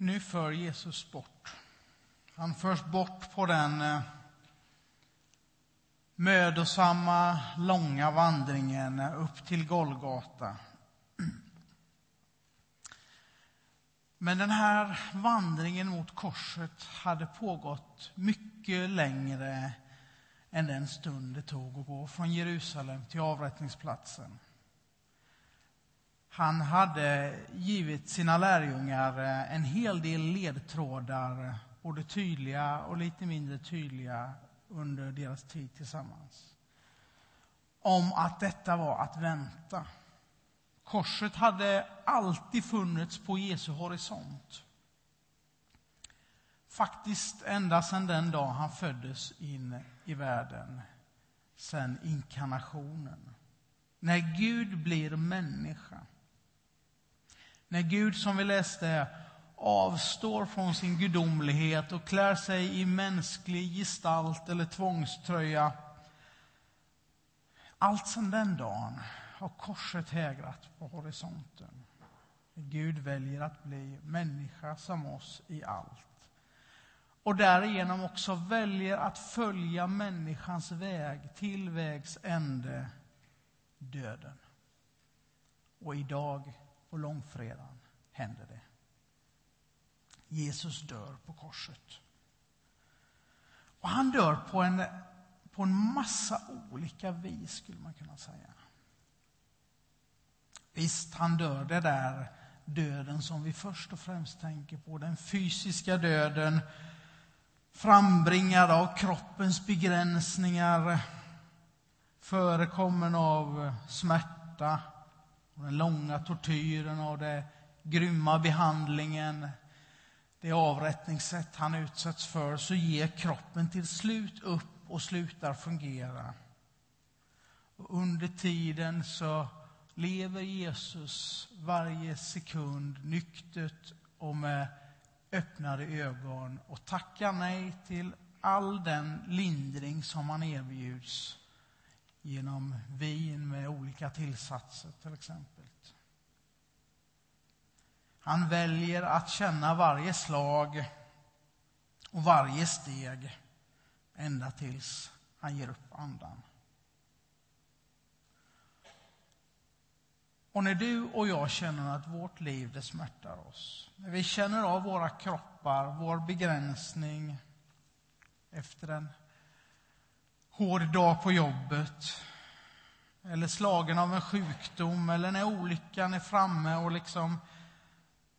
Nu för Jesus bort. Han förs bort på den eh, mödosamma, långa vandringen eh, upp till Golgata. Men den här vandringen mot korset hade pågått mycket längre än den stund det tog att gå från Jerusalem till avrättningsplatsen. Han hade givit sina lärjungar eh, en hel del ledtrådar, både tydliga och lite mindre tydliga, under deras tid tillsammans. Om att detta var att vänta. Korset hade alltid funnits på Jesu horisont. Faktiskt ända sedan den dag han föddes in i världen, sedan inkarnationen. När Gud blir människa. När Gud, som vi läste, avstår från sin gudomlighet och klär sig i mänsklig gestalt eller tvångströja. Allt sedan den dagen har korset hägrat på horisonten. Gud väljer att bli människa som oss i allt. Och därigenom också väljer att följa människans väg till vägs ände, döden. Och idag, på långfredagen, händer det. Jesus dör på korset. Och han dör på en, på en massa olika vis, skulle man kunna säga. Visst, han dör det där döden som vi först och främst tänker på, den fysiska döden frambringad av kroppens begränsningar, förekommen av smärta, och den långa tortyren och den grymma behandlingen, det avrättningssätt han utsätts för, så ger kroppen till slut upp och slutar fungera. Och under tiden så lever Jesus varje sekund nyktert och med öppnade ögon och tackar nej till all den lindring som han erbjuds genom vin med olika tillsatser, till exempel. Han väljer att känna varje slag och varje steg ända tills han ger upp andan. Och när du och jag känner att vårt liv det smärtar oss, när vi känner av våra kroppar, vår begränsning efter en hård dag på jobbet, eller slagen av en sjukdom, eller när olyckan är framme och liksom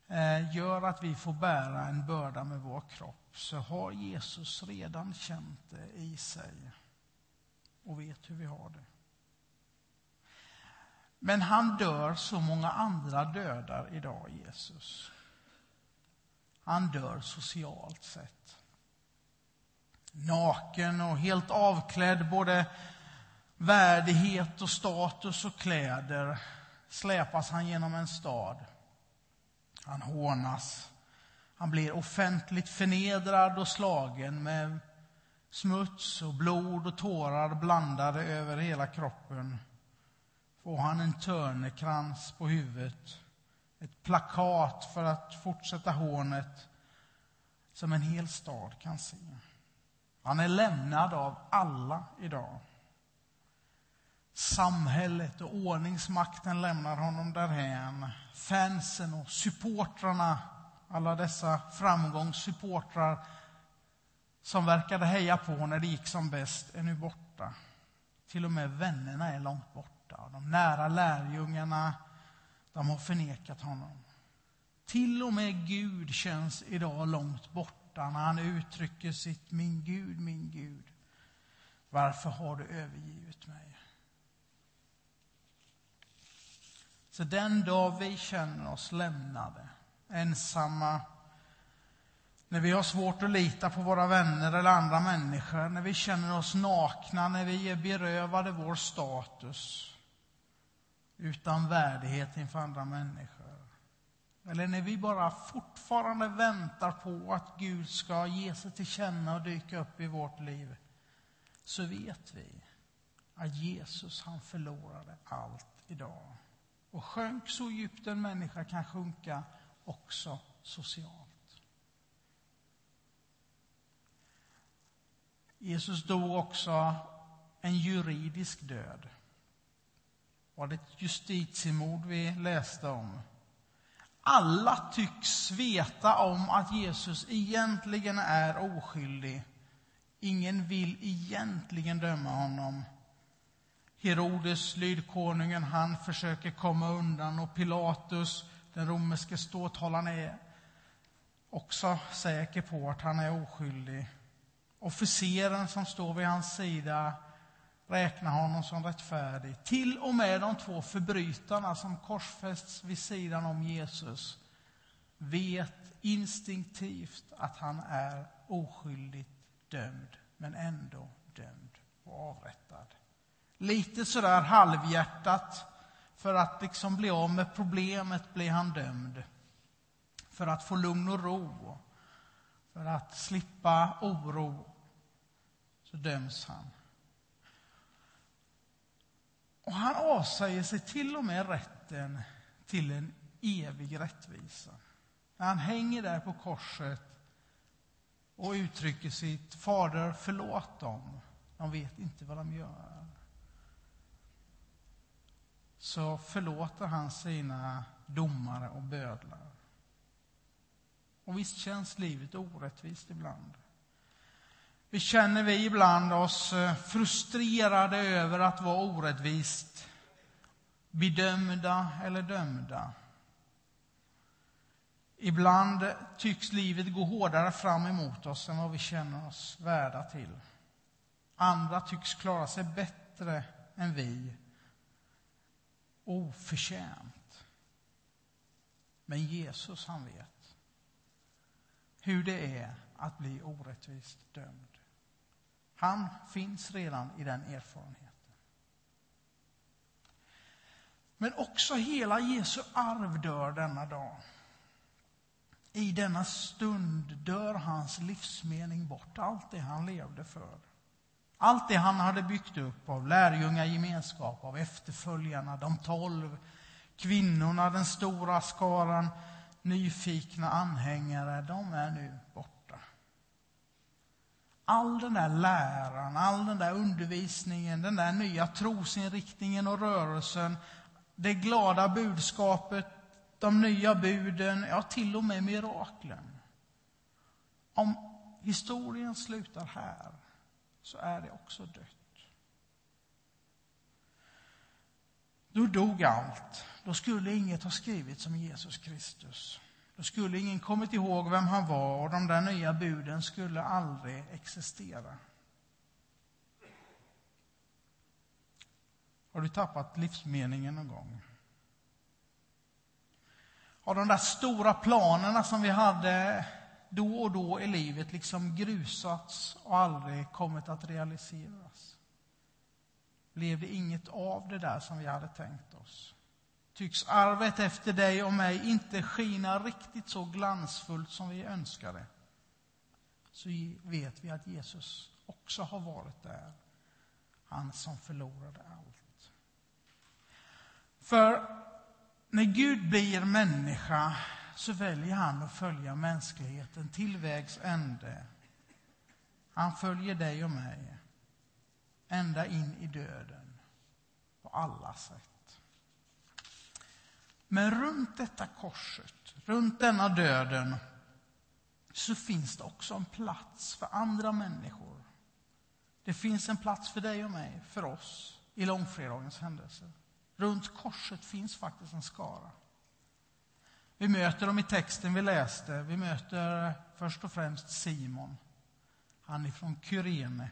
eh, gör att vi får bära en börda med vår kropp, så har Jesus redan känt det i sig och vet hur vi har det. Men han dör så många andra dödar idag, Jesus. Han dör socialt sett. Naken och helt avklädd, både värdighet och status och kläder, släpas han genom en stad. Han hånas. Han blir offentligt förnedrad och slagen med smuts och blod och tårar blandade över hela kroppen får han en törnekrans på huvudet, ett plakat för att fortsätta hånet som en hel stad kan se. Han är lämnad av alla idag. Samhället och ordningsmakten lämnar honom därhän. Fansen och supportrarna, alla dessa framgångssupportrar som verkade heja på när det gick som bäst, är nu borta. Till och med vännerna är långt borta borta. De nära lärjungarna, de har förnekat honom. Till och med Gud känns idag långt borta när han uttrycker sitt min Gud, min Gud. Varför har du övergivit mig? Så den dag vi känner oss lämnade, ensamma, när vi har svårt att lita på våra vänner eller andra människor, när vi känner oss nakna, när vi är berövade vår status, utan värdighet inför andra människor. Eller när vi bara fortfarande väntar på att Gud ska ge sig till känna och dyka upp i vårt liv, så vet vi att Jesus, han förlorade allt idag och sjönk så djupt en människa kan sjunka också socialt. Jesus dog också en juridisk död. Var det ett justitiemord vi läste om? Alla tycks veta om att Jesus egentligen är oskyldig. Ingen vill egentligen döma honom. Herodes, lydkonungen, han försöker komma undan och Pilatus, den romerske ståthållaren, är också säker på att han är oskyldig. Officeren som står vid hans sida räknar honom som rättfärdig. Till och med de två förbrytarna som korsfästs vid sidan om Jesus vet instinktivt att han är oskyldigt dömd, men ändå dömd och avrättad. Lite sådär halvhjärtat, för att liksom bli av med problemet blir han dömd. För att få lugn och ro, för att slippa oro, så döms han. Och han avsäger sig till och med rätten till en evig rättvisa. När han hänger där på korset och uttrycker sitt Fader, förlåt dem. De vet inte vad de gör. Så förlåter han sina domare och bödlar. Och visst känns livet orättvist ibland. Vi känner vi ibland oss eh, frustrerade över att vara orättvist bedömda eller dömda. Ibland tycks livet gå hårdare fram emot oss än vad vi känner oss värda till. Andra tycks klara sig bättre än vi. Oförtjänt. Men Jesus, han vet hur det är att bli orättvist dömd. Han finns redan i den erfarenheten. Men också hela Jesu arv dör denna dag. I denna stund dör hans livsmening bort, allt det han levde för. Allt det han hade byggt upp av lärjungagemenskap, av efterföljarna, de tolv, kvinnorna, den stora skaran nyfikna anhängare, de är nu borta all den där läran, all den där undervisningen, den där nya trosinriktningen och rörelsen, det glada budskapet, de nya buden, ja, till och med miraklen. Om historien slutar här så är det också dött. Då dog allt. Då skulle inget ha skrivits om Jesus Kristus. Då skulle ingen kommit ihåg vem han var och de där nya buden skulle aldrig existera. Har du tappat livsmeningen någon gång? Har de där stora planerna som vi hade då och då i livet liksom grusats och aldrig kommit att realiseras? Blev det inget av det där som vi hade tänkt oss? tycks arvet efter dig och mig inte skina riktigt så glansfullt som vi önskade, så vet vi att Jesus också har varit där. Han som förlorade allt. För när Gud blir människa så väljer han att följa mänskligheten till vägs ände. Han följer dig och mig ända in i döden på alla sätt. Men runt detta korset, runt denna döden, så finns det också en plats för andra människor. Det finns en plats för dig och mig, för oss, i långfredagens händelse. Runt korset finns faktiskt en skara. Vi möter dem i texten vi läste. Vi möter eh, först och främst Simon, han från Kyrene,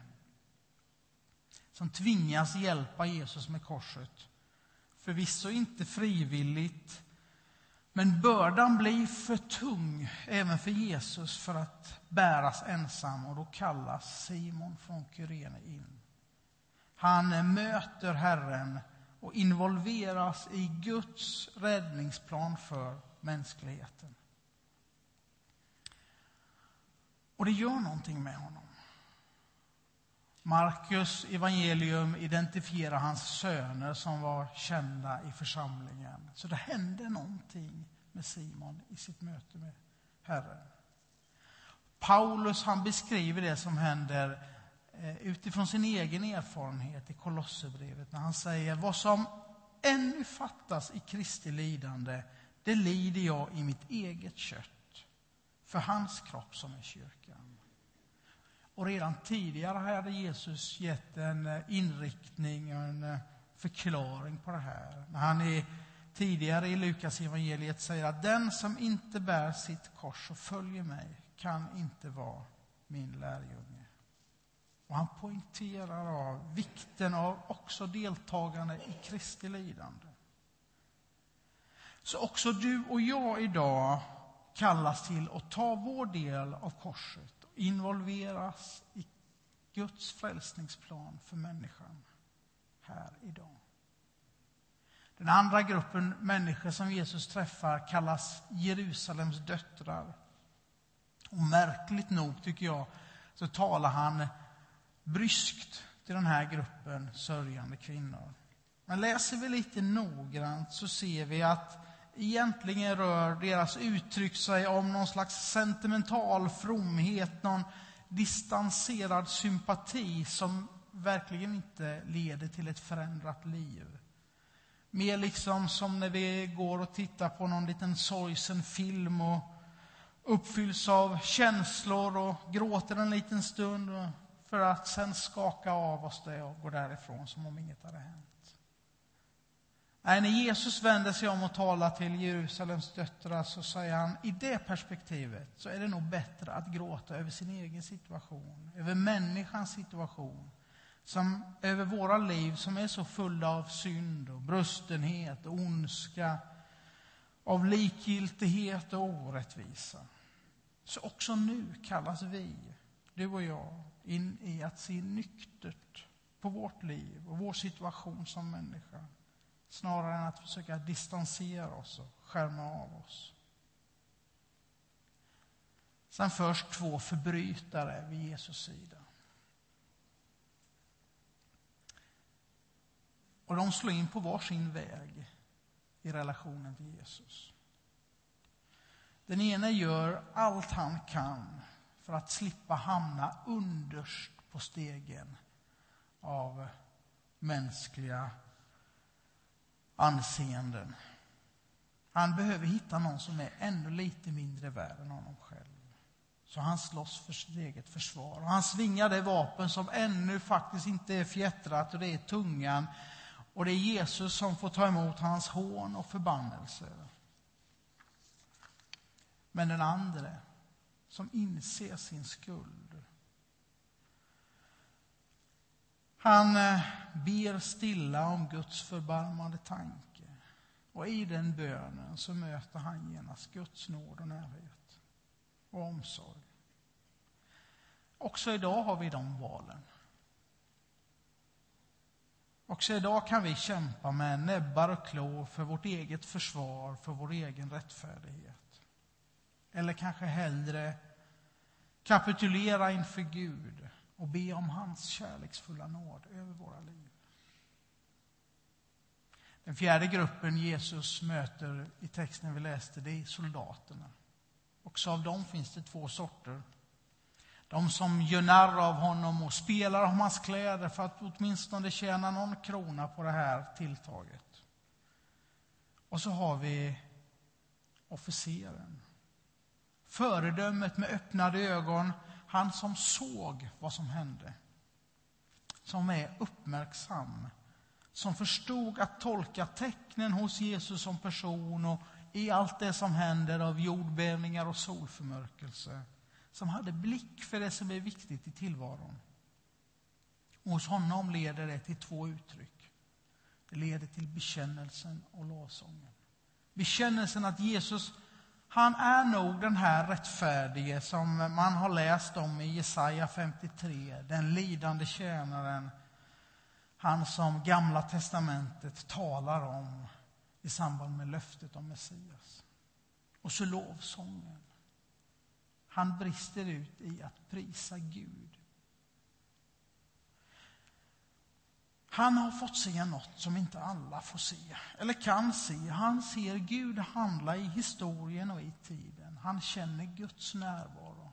som tvingas hjälpa Jesus med korset. Förvisso inte frivilligt, men bördan blir för tung även för Jesus för att bäras ensam och då kallas Simon från Kyrene in. Han eh, möter Herren och involveras i Guds räddningsplan för mänskligheten. Och det gör någonting med honom. Markus evangelium identifierar hans söner som var kända i församlingen. Så det hände någonting med Simon i sitt möte med Herren. Paulus han beskriver det som händer eh, utifrån sin egen erfarenhet i Kolosserbrevet när han säger vad som ännu fattas i Kristi lidande, det lider jag i mitt eget kött för hans kropp som är kyrkan. Och redan tidigare hade Jesus gett en eh, inriktning och en eh, förklaring på det här. När han är tidigare i Lukas evangeliet säger att den som inte bär sitt kors och följer mig kan inte vara min lärjunge. Och han poängterar av vikten av också deltagande i Kristi lidande. Så också du och jag idag kallas till att ta vår del av korset och involveras i Guds frälsningsplan för människan här idag. Den andra gruppen människor som Jesus träffar kallas Jerusalems döttrar. Och märkligt nog, tycker jag, så talar han bryskt till den här gruppen sörjande kvinnor. Men läser vi lite noggrant så ser vi att egentligen rör deras uttryck sig om någon slags sentimental fromhet, någon distanserad sympati som verkligen inte leder till ett förändrat liv. Mer liksom som när vi går och tittar på någon liten sorgsen film och uppfylls av känslor och gråter en liten stund för att sen skaka av oss det och gå därifrån som om inget hade hänt. Nej, när Jesus vänder sig om och talar till Jerusalems döttrar så säger han i det perspektivet så är det nog bättre att gråta över sin egen situation, över människans situation, som över våra liv som är så fulla av synd och brustenhet och ondska, av likgiltighet och orättvisa. Så också nu kallas vi, du och jag, in i att se nyktert på vårt liv och vår situation som människa. Snarare än att försöka distansera oss och skärma av oss. Sen först två förbrytare vid Jesus sida. Och de slår in på varsin väg i relationen till Jesus. Den ene gör allt han kan för att slippa hamna underst på stegen av mänskliga anseenden. Han behöver hitta någon som är ännu lite mindre värd än honom själv. Så han slåss för sitt eget försvar. Och han svingar det vapen som ännu faktiskt inte är fjättrat och det är tungan. Och det är Jesus som får ta emot hans hån och förbannelse. Men den andra som inser sin skuld. Han eh, ber stilla om Guds förbarmande tanke. Och i den bönen så möter han genast Guds nåd och närhet och omsorg. Också idag har vi de valen. Också idag kan vi kämpa med näbbar och klor för vårt eget försvar, för vår egen rättfärdighet. Eller kanske hellre kapitulera inför Gud och be om hans kärleksfulla nåd över våra liv. Den fjärde gruppen Jesus möter i texten vi läste, det är soldaterna. Också av dem finns det två sorter. De som gör narr av honom och spelar om hans kläder för att åtminstone tjäna någon krona på det här tilltaget. Och så har vi officeren. Föredömet med öppnade ögon, han som såg vad som hände. Som är uppmärksam, som förstod att tolka tecknen hos Jesus som person och i allt det som händer av jordbävningar och solförmörkelse. Som hade blick för det som är viktigt i tillvaron. Och hos honom leder det till två uttryck. Det leder till bekännelsen och lovsången. Bekännelsen att Jesus han är nog den här rättfärdige som man har läst om i Jesaja 53, den lidande tjänaren. Han som Gamla testamentet talar om i samband med löftet om Messias. Och så lovsången. Han brister ut i att prisa Gud Han har fått se något som inte alla får se, eller kan se. Han ser Gud handla i historien och i tiden. Han känner Guds närvaro.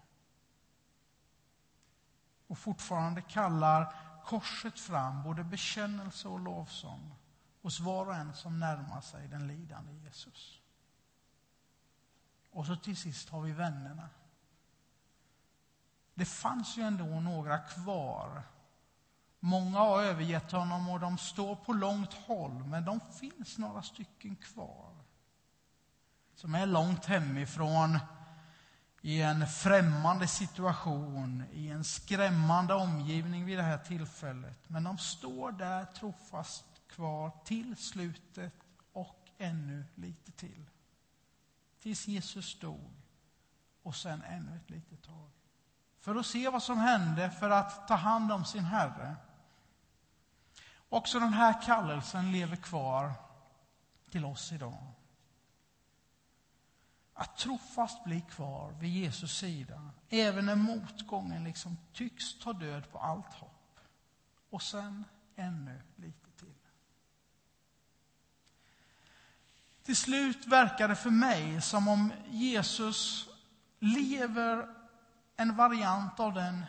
och fortfarande kallar korset fram både bekännelse och lovsång hos var och en som närmar sig den lidande Jesus. Och så till sist har vi vännerna. Det fanns ju ändå några kvar. Många har övergett honom och de står på långt håll, men de finns några stycken kvar. Som är långt hemifrån, i en främmande situation, i en skrämmande omgivning vid det här tillfället. Men de står där trofast kvar till slutet och ännu lite till. Tills Jesus dog och sen ännu ett litet tag. För att se vad som hände, för att ta hand om sin Herre. Också den här kallelsen lever kvar till oss idag. Att trofast bli kvar vid Jesus sida, även när motgången liksom tycks ta död på allt hopp. Och sen ännu lite till. Till slut verkar det för mig som om Jesus lever en variant av den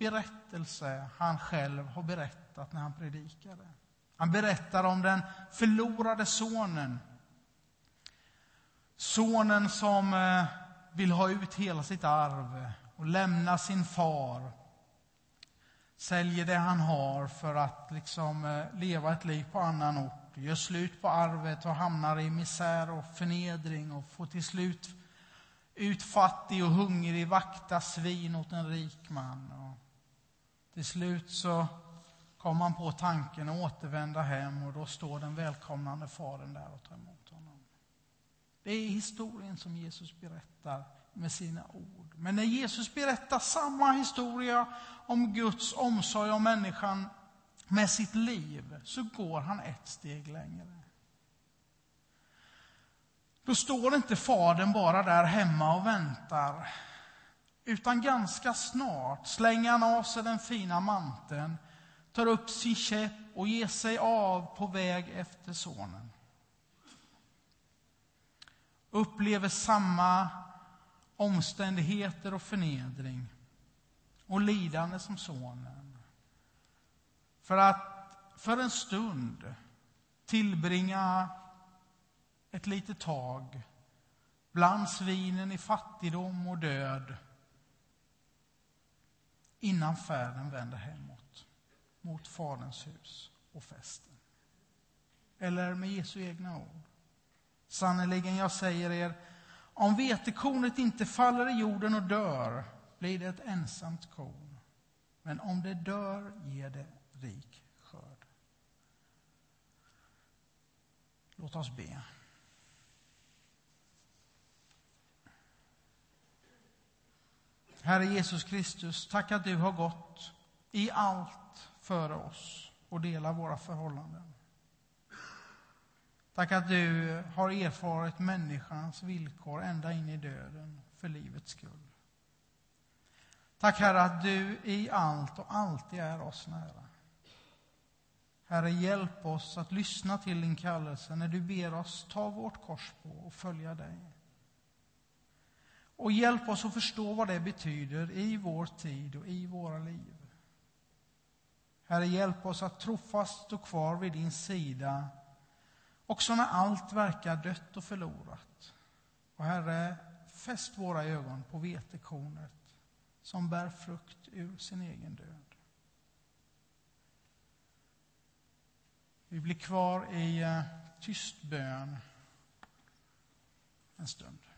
berättelse han själv har berättat när han predikade. Han berättar om den förlorade sonen Sonen som eh, vill ha ut hela sitt arv och lämna sin far. Säljer det han har för att liksom eh, leva ett liv på annan ort. Gör slut på arvet och hamnar i misär och förnedring och får till slut ut fattig och hungrig, vakta svin åt en rik man. Till slut så kom han på tanken att återvända hem och då står den välkomnande fadern där och tar emot honom. Det är historien som Jesus berättar med sina ord. Men när Jesus berättar samma historia om Guds omsorg om människan med sitt liv så går han ett steg längre. Då står inte fadern bara där hemma och väntar. Utan ganska snart slänger han av sig den fina manteln, tar upp sin käpp och ger sig av på väg efter sonen upplever samma omständigheter och förnedring och lidande som sonen. För att för en stund tillbringa ett litet tag bland svinen i fattigdom och död innan färden vänder hemåt, mot Faderns hus och festen. Eller med Jesu egna ord. Sannerligen, jag säger er, om vetekornet inte faller i jorden och dör blir det ett ensamt korn. Men om det dör ger det rik skörd. Låt oss be. Herre Jesus Kristus, tack att du har gått i allt före oss och delar våra förhållanden. Tack att du har erfarit människans villkor ända in i döden för livets skull. Tack Herre att du i allt och alltid är oss nära. Herre, hjälp oss att lyssna till din kallelse när du ber oss ta vårt kors på och följa dig. Och hjälp oss att förstå vad det betyder i vår tid och i våra liv. Herre, hjälp oss att trofast stå kvar vid din sida Också när allt verkar dött och förlorat. Och Herre, fäst våra ögon på vetekornet som bär frukt ur sin egen död. Vi blir kvar i eh, tyst bön en stund.